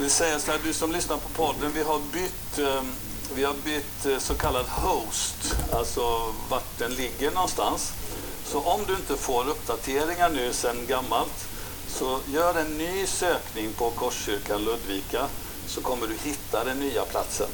Vi säger så här, du som lyssnar på podden, vi har bytt, ehm, vi har bytt eh, så kallad host, alltså vart den ligger någonstans. Så om du inte får uppdateringar nu sen gammalt, så gör en ny sökning på Korskyrkan Ludvika så kommer du hitta den nya platsen.